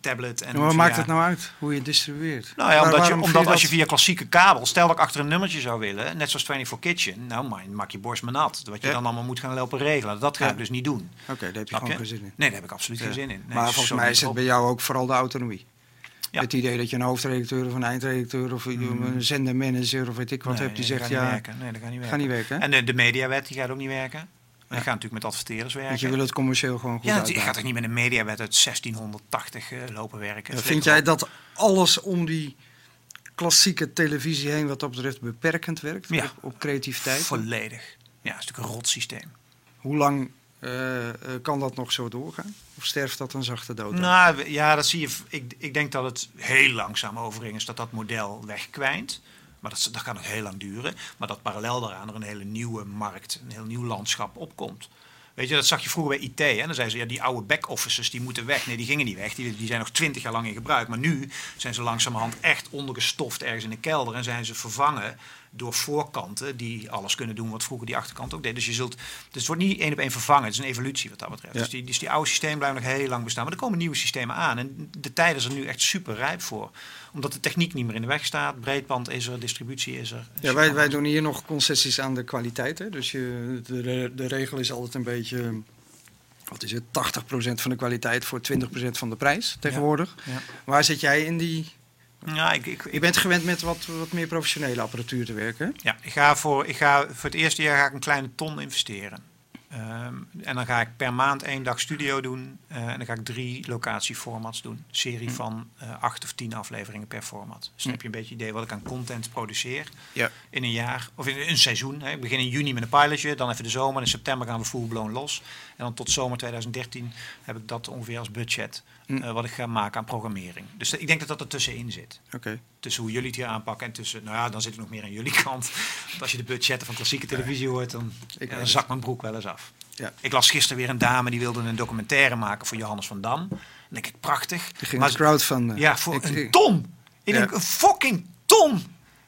tablet en Ja, maar via- maakt het nou uit hoe je het distribueert? nou ja, Waar- omdat, je, omdat als je via klassieke kabel, stel dat ik achter een nummertje zou willen, net zoals 24 Kitchen, nou man, maak je borst maar nat. Wat je Ja. dan allemaal moet gaan lopen regelen. Dat ga Ja. ik dus niet doen. Oké, daar heb je Snap gewoon je? geen zin in. Nee, daar heb ik absoluut geen zin in. Nee, maar volgens mij is het op. bij jou ook vooral de autonomie. Ja. Het idee dat je een hoofdredacteur of een eindredacteur of een zendermanager of weet ik wat Nee, hebt die dat zegt gaat ja, werken. Nee, dat gaat niet gaat werken. niet werken. En de, de mediawet die gaat ook niet werken. Ja. Die gaat natuurlijk met adverteerders werken. Want je wil het commercieel gewoon goed ja, je gaat toch niet met een mediawet uit 1680 eh, lopen werken. Ja, Vind jij dat alles om die klassieke televisie heen wat dat betreft beperkend werkt Ja. op, op creativiteit? Volledig. Ja, het is natuurlijk een rot systeem. Hoe lang eh, eh, kan dat nog zo doorgaan? Of sterft dat een zachte dood? Nou, ja, dat zie je. Ik, ik denk dat het heel langzaam overigens dat dat model wegkwijnt. Maar dat, dat kan nog heel lang duren. Maar dat parallel daaraan er een hele nieuwe markt, een heel nieuw landschap opkomt. Weet je, dat zag je vroeger bij IT. Hè? Dan zeiden ze, ja, die oude back-offices die moeten weg. Nee, die gingen niet weg. Die, die zijn nog twintig jaar lang in gebruik. Maar nu zijn ze langzamerhand echt ondergestoft ergens in de kelder. En zijn ze vervangen door voorkanten die alles kunnen doen wat vroeger die achterkant ook deed. Dus je zult, dus het wordt niet één op één vervangen. Het is een evolutie wat dat betreft. Ja. Dus, die, dus die oude systemen blijven nog heel lang bestaan. Maar er komen nieuwe systemen aan. En de tijd is er nu echt super rijp voor. Omdat de techniek niet meer in de weg staat. Breedband is er, distributie is er. Ja, wij, wij doen hier nog concessies aan de kwaliteit. Hè? Dus je, de, de, regel is altijd een beetje, wat is het, 80% van de kwaliteit voor 20% van de prijs tegenwoordig. Ja. Waar zit jij in die... Ja, ik, ik, Je bent gewend met wat, wat meer professionele apparatuur te werken. Ja, ik ga voor, ik ga, voor het eerste jaar ga ik een kleine ton investeren. Ehm, en dan ga ik per maand één dag studio doen. eh, en dan ga ik drie locatieformats doen. Serie van eh, acht of tien afleveringen per format. Dus dan heb je een beetje idee wat ik aan content produceer Ja. in een jaar. Of in een seizoen. Hè. Ik begin in juni met een pilotje. Dan even de zomer. In september gaan we full blown los. En dan tot zomer 2013 heb ik dat ongeveer als budget. Hm. eh, wat ik ga maken aan programmering. Dus ik denk dat dat er tussenin zit tussen hoe jullie het hier aanpakken en tussen, nou ja, dan zit ik nog meer aan jullie kant. Want als je de budgetten van klassieke televisie hoort, dan, Ik ja, dan zakt mijn broek wel eens af. Ja. Ik las gisteren weer een dame die wilde een documentaire maken voor Johannes van Dam. Dan denk ik, prachtig. Je ging Maar het crowdfunden. ja, voor Ik- een ton. Ik denk, een fucking ton.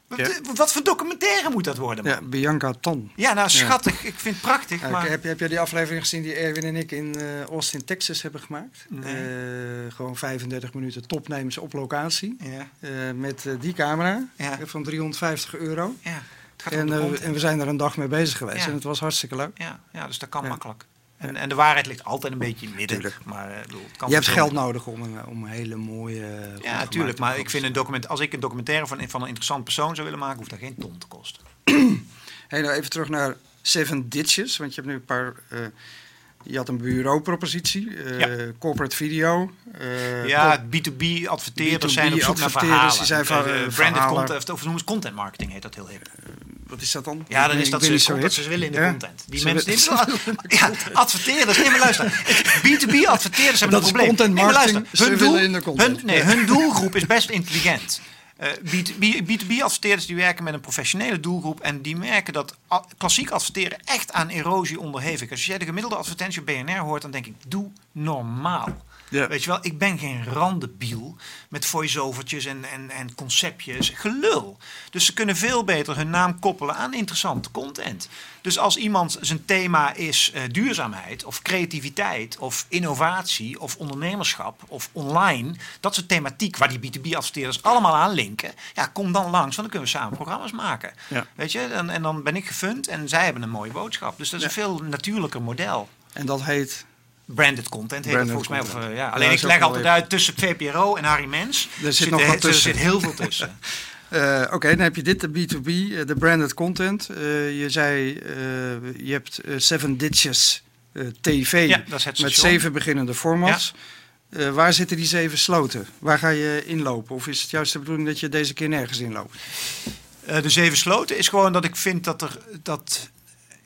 Wat, Ja. wat voor documentaire moet dat worden, man? Ja, Bianca Ton. Ja, nou schattig. Ik vind het prachtig. Ja, maar... heb, je, heb jij die aflevering gezien die Erwin en ik in eh, Austin, Texas hebben gemaakt? Nee. Eh, gewoon 35 minuten topnemers op locatie. Ja, Eh, met eh, die camera Ja. eh, van 350 euro. ja. En, eh, en we zijn er een dag mee bezig geweest. Ja. En het was hartstikke leuk. ja, ja, dus dat kan Ja. makkelijk. En, en de waarheid ligt altijd een beetje in het midden. Tuurlijk. Maar, eh, bedoel, het kan Je hebt geld nodig om een, om een hele mooie... goed Ja, natuurlijk. Maar ik vind een document, als ik een documentaire van, van een interessant persoon zou willen maken, hoeft dat geen ton te kosten. Hey, nou even terug naar Seven Ditches. Want je hebt nu een paar... eh, je had een bureaupropositie. eh, Ja. Corporate video. eh, ja, B2B adverteerders zijn op zoek naar verhalen. die zijn van, Eh, eh, branded verhalen. content, of noemen ze content marketing, heet dat heel hip. Wat is dat dan? Ja, dan is dat ze, content, ze willen in de Ja. content. Die mensen, willen- die, ja, adverteerders, nee maar luister. B2B adverteerders hebben Dat een probleem. content Nee, maar marketing, luister, ze hun, willen doel, in de content. hun, nee, hun doelgroep is best intelligent. Eh, B2B, B2B adverteerders die werken met een professionele doelgroep en die merken dat klassiek adverteren echt aan erosie onderhevig is. Als jij de gemiddelde advertentie op BNR hoort, dan denk ik, doe normaal. Ja. Weet je wel, ik ben geen randebiel met voice-overtjes en, en, en conceptjes. Gelul. Dus ze kunnen veel beter hun naam koppelen aan interessante content. Dus als iemand zijn thema is eh, duurzaamheid of creativiteit of innovatie of ondernemerschap of online, dat soort thematiek waar die B2B-adverteerders allemaal aan linken, ja, kom dan langs, want dan kunnen we samen programma's maken. Ja. Weet je, en, en dan ben ik gefund en zij hebben een mooie boodschap. Dus dat is Ja. een veel natuurlijker model. En dat heet... Branded content heet Branded het volgens mij. Of, eh, ja. Alleen ik leg altijd even- uit tussen VPRO en Harry Mens. Er zit nog er- wat tussen. Er zit heel veel tussen. Eh, Oké, dan heb je dit, de B2B, eh, de branded content. Je zei, je hebt Seven Ditches TV Ja, dat is het met zeven beginnende formats. Waar zitten die zeven sloten? Waar ga je inlopen? Of is het juist de bedoeling dat je deze keer nergens inloopt? De zeven sloten is gewoon dat ik vind dat er dat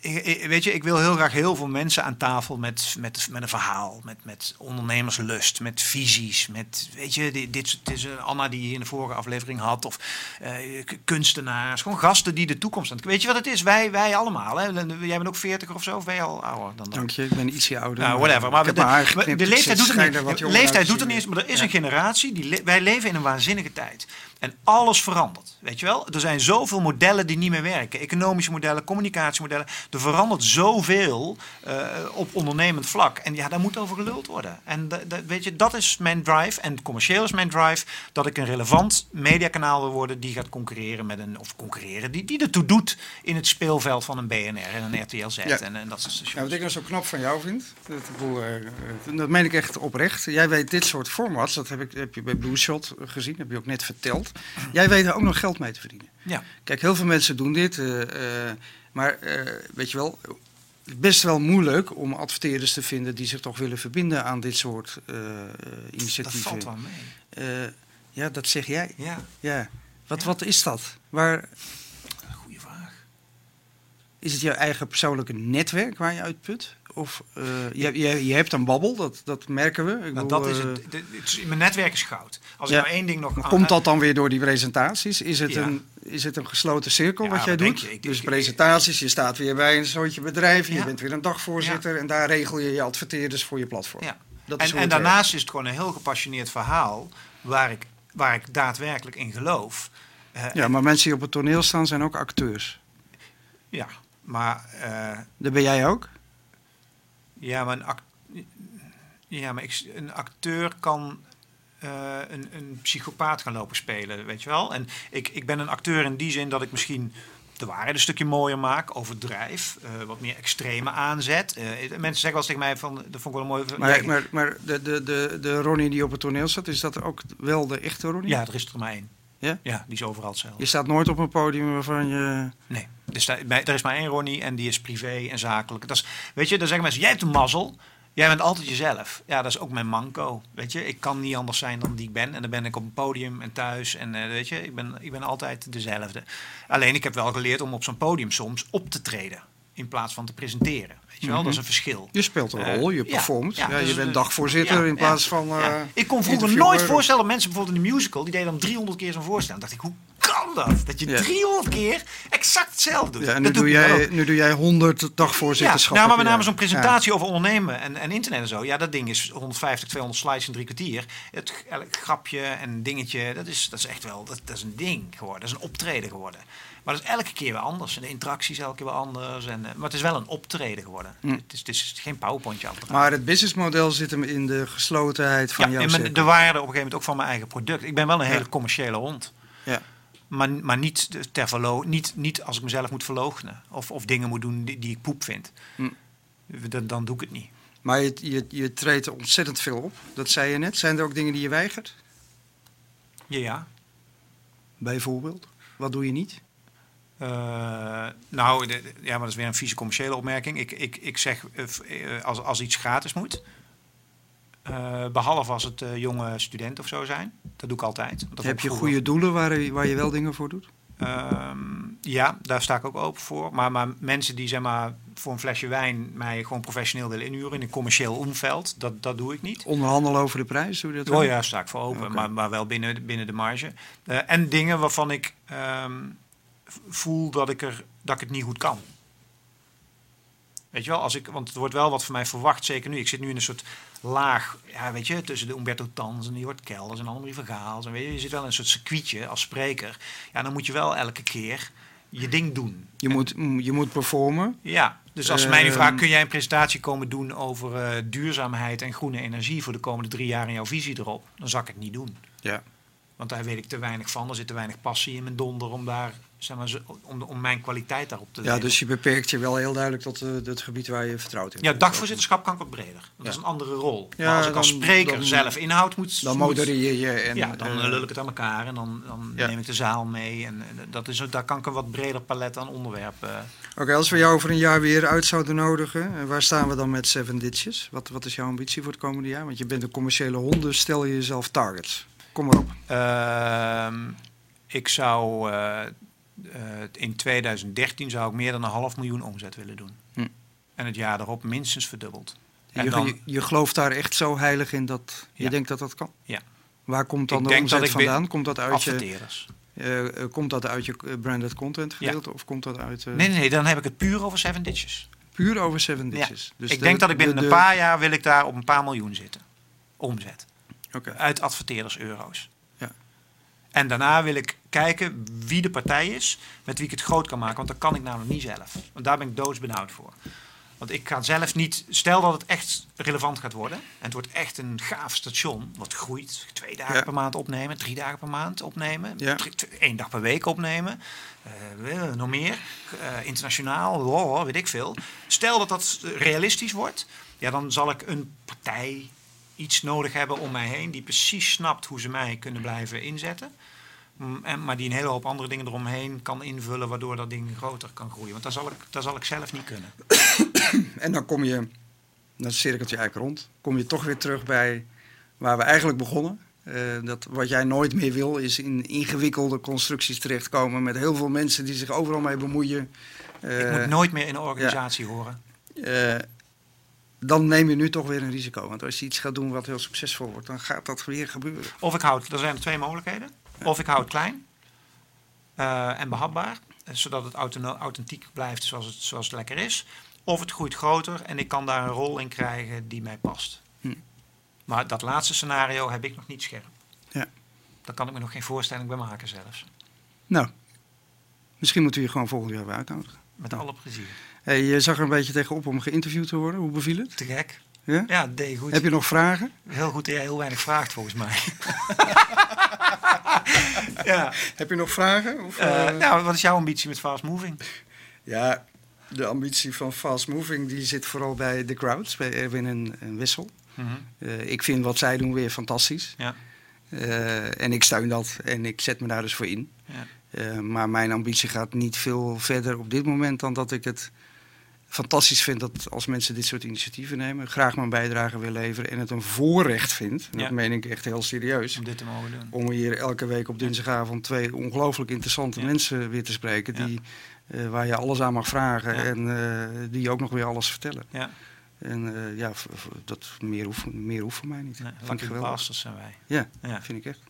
ik- weet je, ik wil heel graag heel veel mensen aan tafel met, met, met een verhaal, met, met ondernemerslust, met visies, met, weet je, dit, dit is eh, Anna die je in de vorige aflevering had, of eh, kunstenaars, gewoon gasten die de toekomst aan. Weet je wat het is? Wij, wij allemaal, hè? Jij bent ook 40 of zo, of ben je al ouder dan dat? Dank je, ik ben ietsje ouder. Nou, whatever. Maar de, geknipt, leeftijd doet er niet. De leeftijd doet er niet eens, maar er is Ja. een generatie die wij leven in een waanzinnige tijd. En alles verandert. Weet je wel? Er zijn zoveel modellen die niet meer werken. Economische modellen, communicatiemodellen. Er verandert zoveel eh, op ondernemend vlak. En ja, daar moet over geluld worden. En weet je, dat is mijn drive. En commercieel is mijn drive dat ik een relevant mediakanaal wil worden die gaat concurreren met een, of concurreren, die, die ertoe doet in het speelveld van een BNR en een RTL Z Ja. en, en dat soort stations. Ja, wat ik nou zo knap van jou vind, dat, bedoel, eh, dat meen ik echt oprecht. Jij weet dit soort formats, dat heb, ik, heb je bij Blue Shot gezien, heb je ook net verteld. Jij weet er ook nog geld mee te verdienen. Ja. Kijk, heel veel mensen doen dit, eh, maar eh, weet je wel, het is best wel moeilijk om adverteerders te vinden die zich toch willen verbinden aan dit soort eh, eh, Dat initiatieven. valt wel mee. Eh, ja, dat zeg jij. Ja, Ja. Wat, Ja. wat is dat? Waar, goede vraag. Is het jouw eigen persoonlijke netwerk waar je uit put? Of eh, je, je, je hebt een babbel, dat, dat merken we. Ik Nou, bedoel, dat is eh, het. Mijn netwerk is goud. Als Ja. ik nou één ding nog... aan- komt dat dan weer door die presentaties? Is het, Ja. een, is het een gesloten cirkel Ja, wat jij doet? denk je? Ik- dus ik- presentaties, je staat weer bij een soortje bedrijf, je bent weer een dagvoorzitter en daar regel je je adverteerders voor je platform. Ja. Dat is En, en werkt. daarnaast is het gewoon een heel gepassioneerd verhaal waar ik, waar ik daadwerkelijk in geloof. Eh, Ja, maar mensen die op het toneel staan zijn ook acteurs. ja, maar, eh, Dat ben jij ook? Ja, maar, een, act- ja, maar ik, een acteur kan eh, een, een psychopaat gaan lopen spelen, weet je wel. En ik, ik ben een acteur in die zin dat ik misschien de waarheid een stukje mooier maak, overdrijf, eh, wat meer extreme aanzet. Eh, mensen zeggen wel eens tegen mij van, dat vond ik wel mooi. Maar, maar, maar de, de, de, de Ronnie die op het toneel staat, is dat ook wel de echte Ronnie? ja, er is er maar één. Ja? Ja, die is overal hetzelfde. Je staat nooit op een podium waarvan je... Nee, dus daar, bij- er is maar één Ronnie en die is privé en zakelijk. Dat is, weet je, dan zeggen mensen, jij hebt een mazzel. Jij bent altijd jezelf. Ja, dat is ook mijn manco. Weet je, ik kan niet anders zijn dan die ik ben. En dan ben ik op een podium en thuis. En eh, weet je, ik ben, ik ben altijd dezelfde. Alleen ik heb wel geleerd om op zo'n podium soms op te treden. In plaats van te presenteren. Weet je wel, Mhm. dat is een verschil. Je speelt een Eh, rol, je performt. Ja, ja, dus, je bent eh, dagvoorzitter ja, in plaats van. Ik kon vroeger nooit voorstellen, mensen bijvoorbeeld in de musical, die deden dan 300 keer zo'n voorstelling. dacht ik, hoe dat? Dat je Ja. 300 keer exact hetzelfde doet. Ja, nu dat doe, jij, nu doe jij 100 dagvoorzitterschappen. Ja, nou, maar met name zo'n presentatie over ondernemen en, en internet en zo. Ja, dat ding is 150, 200 slides in drie kwartier. Het elk grapje en dingetje, dat is, dat is echt wel, dat, dat is een ding geworden. Dat is een optreden geworden. Maar dat is elke keer weer anders. En de interactie is elke keer weer anders. En, eh, maar het is wel een optreden geworden. Hm. Het, is, het is geen powerpointje. Maar het businessmodel zit hem in de geslotenheid van ja, jouw en de waarde op een gegeven moment ook van mijn eigen product. Ik ben wel een hele commerciële hond. Ja. Maar, maar niet, ter verlo niet, niet als ik mezelf moet verloochenen. Of, of dingen moet doen die, die ik poep vind. Hm. Dan, dan doe ik het niet. Maar je, je, je treedt er ontzettend veel op. Dat zei je net. Zijn er ook dingen die je weigert? Ja, ja. Bijvoorbeeld? Wat doe je niet? Eh, nou, de- ja, maar dat is weer een vieze commerciële opmerking. Ik, ik, ik zeg eh, eh, als, als iets gratis moet. Eh, behalve als het eh, jonge studenten of zo zijn. Dat doe ik altijd. Want dat Heb je goede doelen waar, je- waar je wel dingen voor doet? Ehm, ja, daar sta ik ook open voor. Maar, maar mensen die zeg maar voor een flesje wijn mij gewoon professioneel willen inhuren in een commercieel omveld, dat, dat doe ik niet. Onderhandelen over de prijs? Doe je dat Oh wel? ja, daar sta ik voor open, maar, maar wel binnen, binnen de marge. Eh, en dingen waarvan ik ehm, voel dat ik, er, dat ik het niet goed kan. Weet je wel, als ik, want het wordt wel wat van mij verwacht, zeker nu. Ik zit nu in een soort laag, ja, weet je, tussen de Umberto Tans en de Jort Kelders en Annemarie Vergaals. En weet je, je zit wel in een soort circuitje als spreker. Ja, dan moet je wel elke keer je ding doen. Je, moet, je moet performen. Ja, dus als ze mij nu Ehm, vragen, kun jij een presentatie komen doen over eh, duurzaamheid en groene energie voor de komende drie jaar en jouw visie erop? Dan zal ik het niet doen. Ja. Want daar weet ik te weinig van. Er zit te weinig passie in mijn donder om daar zeg maar, zo- om, om mijn kwaliteit daarop te Ja, leveren. dus je beperkt je wel heel duidelijk tot eh, het gebied waar je vertrouwd in Ja, bent. dagvoorzitterschap kan ik wat breder. Ja. Dat is een andere rol. Ja, maar als ik als dan- spreker dan- zelf inhoud moet... Dan modereer je en... ja, dan eh, lul ik het aan elkaar en dan, dan Ja. neem ik de zaal mee. En, en dat is, daar kan ik een wat breder palet aan onderwerpen. Oké, als we jou over een jaar weer uit zouden nodigen, waar staan we dan met Seven Ditches? Wat, wat is jouw ambitie voor het komende jaar? Want je bent een commerciële hond, dus stel je jezelf targets. Kom maar op. Ehm, ik zou in 2013 zou ik meer dan een half miljoen omzet willen doen. Hm. En het jaar daarop minstens verdubbeld. En Je, dan, je, je gelooft daar echt zo heilig in dat je Ja. denkt dat dat kan? Ja. Waar komt dan Ik de omzet vandaan? Komt dat uit je, adverteerders. eh, eh, komt dat uit je eh, branded content Ja. gedeelte of komt dat uit eh, Nee, nee, nee, dan heb ik het puur over Seven Ditches. puur over Seven Ja. Ditches? Dus ik de- denk dat ik binnen de- een paar jaar wil ik daar op een paar miljoen zitten. Omzet. Uit adverteerders euro's. En daarna wil ik kijken wie de partij is met wie ik het groot kan maken. Want dat kan ik namelijk niet zelf. Want daar ben ik doodsbenauwd voor. Want ik ga zelf niet... Stel dat het echt relevant gaat worden. En het wordt echt een gaaf station. Wat groeit. Twee dagen Ja. per maand opnemen. Drie dagen per maand opnemen. Ja. één dag per week opnemen. eh, nog meer. eh, internationaal. oh, weet ik veel. Stel dat dat realistisch wordt. Ja, dan zal ik een partij iets nodig hebben om mij heen die precies snapt hoe ze mij kunnen blijven inzetten. Mm, En, maar die een hele hoop andere dingen eromheen kan invullen, waardoor dat ding groter kan groeien. Want dat zal ik, dat zal ik zelf niet kunnen. En dan kom je, dat cirkelt je eigenlijk rond, kom je toch weer terug bij waar we eigenlijk begonnen. Eh, dat wat jij nooit meer wil is in ingewikkelde constructies terechtkomen met heel veel mensen die zich overal mee bemoeien. ik Eh, moet nooit meer in een organisatie horen. eh, dan neem je nu toch weer een risico. Want als je iets gaat doen wat heel succesvol wordt, dan gaat dat weer gebeuren. Of ik houd, er zijn er twee mogelijkheden. Of ik hou het klein eh, en behapbaar, eh, zodat het authentiek blijft zoals het, zoals het lekker is. Of het groeit groter en ik kan daar een rol in krijgen die mij past. Hm. Maar dat laatste scenario heb ik nog niet scherp. Ja. Daar kan ik me nog geen voorstelling bij maken zelfs. Nou, misschien moeten we je gewoon volgend jaar weer uitnodigen. Met alle plezier. Hey, je zag er een beetje tegenop om geïnterviewd te worden. Hoe beviel het? Te gek. Ja? Ja, deed goed. Heb je nog vragen? Heel goed dat jij heel weinig vraagt volgens mij. ja. Heb je nog vragen? Of, Eh, eh, nou, wat is jouw ambitie met fast moving? Ja, de ambitie van Fast Moving die zit vooral bij de crowds, bij Erwin en, en Wissel. Mhm. Eh, ik vind wat zij doen weer fantastisch. Ja. En ik steun dat en ik zet me daar dus voor in. Ja. Maar mijn ambitie gaat niet veel verder op dit moment dan dat ik het fantastisch vind dat als mensen dit soort initiatieven nemen, graag mijn bijdrage wil leveren en het een voorrecht vind. En Ja. Dat meen ik echt heel serieus. Om dit te mogen doen. Om hier elke week op dinsdagavond twee ongelooflijk interessante Ja. mensen weer te spreken. Die, eh, waar je alles aan mag vragen en eh, die ook nog weer alles vertellen. Ja, En eh, ja, dat meer hoeft, meer hoeft voor mij niet. nee, vind ik lucky geweldig. bastards zijn wij. Ja, Ja. vind ik echt.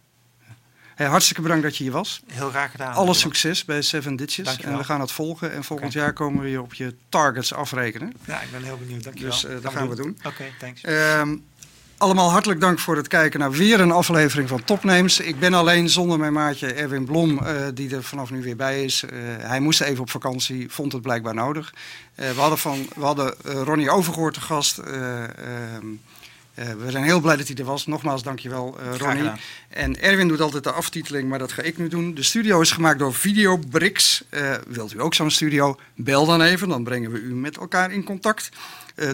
Hey, hartstikke bedankt dat je hier was. Heel graag gedaan. Alle succes bij Seven Ditches. Dankjewel. En we gaan het volgen. En volgend jaar komen we je op je targets afrekenen. Ja, ik ben heel benieuwd. Dankjewel. Dus, eh, dat gaan we doen. Oké, thanks. Ehm, allemaal hartelijk dank voor het kijken naar weer een aflevering van Topnames. Ik ben alleen zonder mijn maatje Erwin Blom, eh, die er vanaf nu weer bij is. Eh, hij moest even op vakantie, vond het blijkbaar nodig. Eh, we hadden, van, we hadden eh, Ronnie Overgoort te gast. Eh, eh, we zijn heel blij dat hij er was. Nogmaals, dankjewel uh, Ronnie. En Erwin doet altijd de aftiteling, maar dat ga ik nu doen. De studio is gemaakt door Videobricks. Eh wilt u ook zo'n studio? Bel dan even, dan brengen we u met elkaar in contact.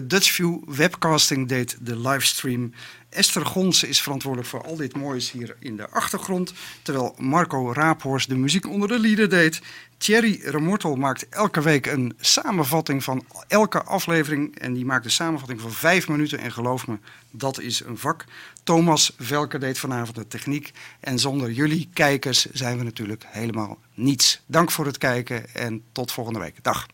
Dutchview Webcasting deed de livestream. Esther Gons is verantwoordelijk voor al dit moois hier in de achtergrond. Terwijl Marco Raaphorst de muziek onder de lieden deed. Thierry Remortel maakt elke week een samenvatting van elke aflevering. En die maakt een samenvatting van vijf minuten. En geloof me, dat is een vak. Thomas Velker deed vanavond de techniek. En zonder jullie kijkers zijn we natuurlijk helemaal niets. Dank voor het kijken en tot volgende week. Dag.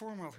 formal